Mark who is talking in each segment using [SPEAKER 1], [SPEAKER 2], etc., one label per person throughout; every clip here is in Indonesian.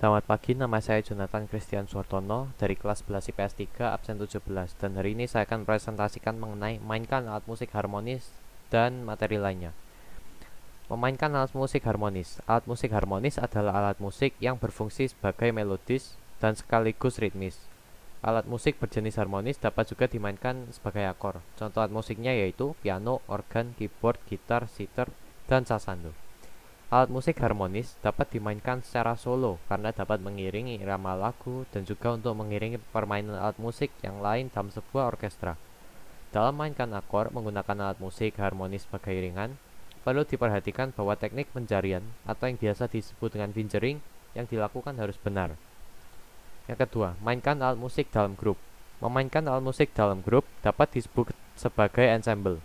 [SPEAKER 1] Selamat pagi, nama saya Jonathan Christian Suartono dari kelas 11 IPS 3 absen 17 dan hari ini saya akan presentasikan mengenai mainkan alat musik harmonis dan materi lainnya. Memainkan alat musik harmonis. Alat musik harmonis adalah alat musik yang berfungsi sebagai melodis dan sekaligus ritmis. Alat musik berjenis harmonis dapat juga dimainkan sebagai akor. Contoh alat musiknya yaitu piano, organ, keyboard, gitar, sitar, dan sasando. Alat musik harmonis dapat dimainkan secara solo karena dapat mengiringi irama lagu dan juga untuk mengiringi permainan alat musik yang lain dalam sebuah orkestra. Dalam mainkan akor menggunakan alat musik harmonis sebagai iringan, perlu diperhatikan bahwa teknik pencarian atau yang biasa disebut dengan fingering yang dilakukan harus benar. Yang kedua, mainkan alat musik dalam grup. Memainkan alat musik dalam grup dapat disebut sebagai ensemble.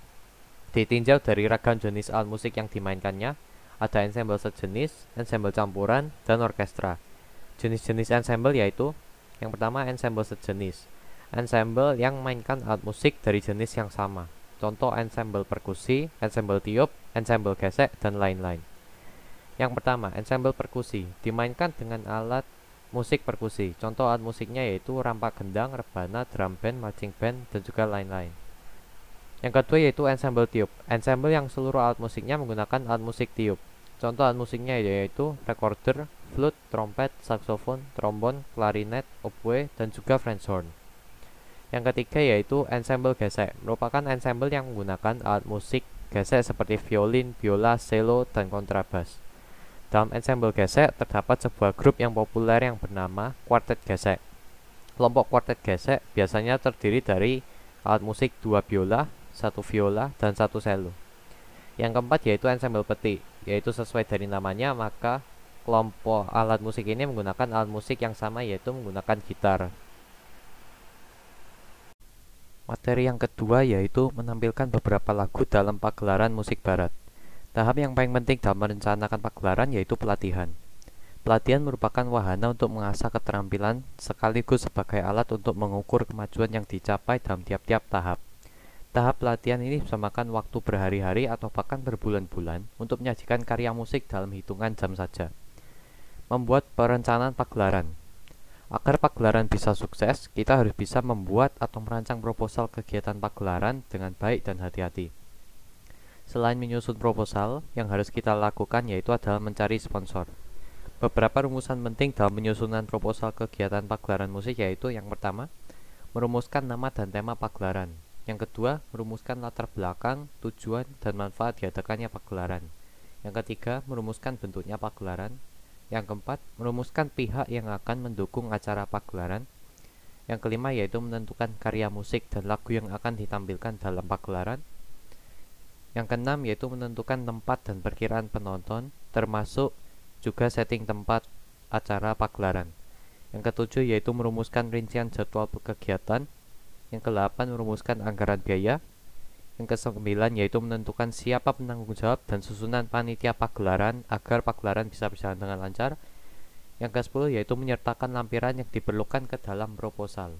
[SPEAKER 1] Ditinjau dari ragam jenis alat musik yang dimainkannya, ada ensemble sejenis, ensemble campuran, dan orkestra. Jenis-jenis ensemble yaitu yang pertama ensemble sejenis. Ensemble yang mainkan alat musik dari jenis yang sama. Contoh ensemble perkusi, ensemble tiup, ensemble gesek, dan lain-lain. Yang pertama, ensemble perkusi dimainkan dengan alat musik perkusi. Contoh alat musiknya yaitu rampak gendang, rebana, drum band, marching band, dan juga lain-lain. Yang kedua yaitu ensemble tiup. Ensemble yang seluruh alat musiknya menggunakan alat musik tiup. Contoh alat musiknya yaitu recorder, flute, trompet, saxophone, trombon, klarinet, oboe, dan juga French horn. Yang ketiga yaitu ensemble gesek, merupakan ensemble yang menggunakan alat musik gesek seperti violin, biola, cello, dan kontrabas. Dalam ensemble gesek terdapat sebuah grup yang populer yang bernama quartet gesek. Kelompok quartet gesek biasanya terdiri dari alat musik dua biola, satu viola, dan satu cello. Yang keempat yaitu ensemble peti, yaitu sesuai dari namanya maka kelompok alat musik ini menggunakan alat musik yang sama yaitu menggunakan gitar. Materi yang kedua yaitu menampilkan beberapa lagu dalam pagelaran musik barat. Tahap yang paling penting dalam merencanakan pagelaran yaitu pelatihan. Pelatihan merupakan wahana untuk mengasah keterampilan sekaligus sebagai alat untuk mengukur kemajuan yang dicapai dalam tiap-tiap tahap. Tahap pelatihan ini bisa makan waktu berhari-hari atau bahkan berbulan-bulan untuk menyajikan karya musik dalam hitungan jam saja. Membuat perencanaan pagelaran Agar pagelaran bisa sukses, kita harus bisa membuat atau merancang proposal kegiatan pagelaran dengan baik dan hati-hati. Selain menyusun proposal, yang harus kita lakukan yaitu adalah mencari sponsor. Beberapa rumusan penting dalam penyusunan proposal kegiatan pagelaran musik yaitu yang pertama, merumuskan nama dan tema pagelaran. Yang kedua, merumuskan latar belakang, tujuan, dan manfaat diadakannya pagelaran. Yang ketiga, merumuskan bentuknya pagelaran. Yang keempat, merumuskan pihak yang akan mendukung acara pagelaran. Yang kelima yaitu menentukan karya musik dan lagu yang akan ditampilkan dalam pagelaran. Yang keenam yaitu menentukan tempat dan perkiraan penonton, termasuk juga setting tempat acara pagelaran. Yang ketujuh yaitu merumuskan rincian jadwal kegiatan yang ke-8 merumuskan anggaran biaya. Yang ke-9 yaitu menentukan siapa penanggung jawab dan susunan panitia pagelaran agar pagelaran bisa berjalan dengan lancar. Yang ke-10 yaitu menyertakan lampiran yang diperlukan ke dalam proposal.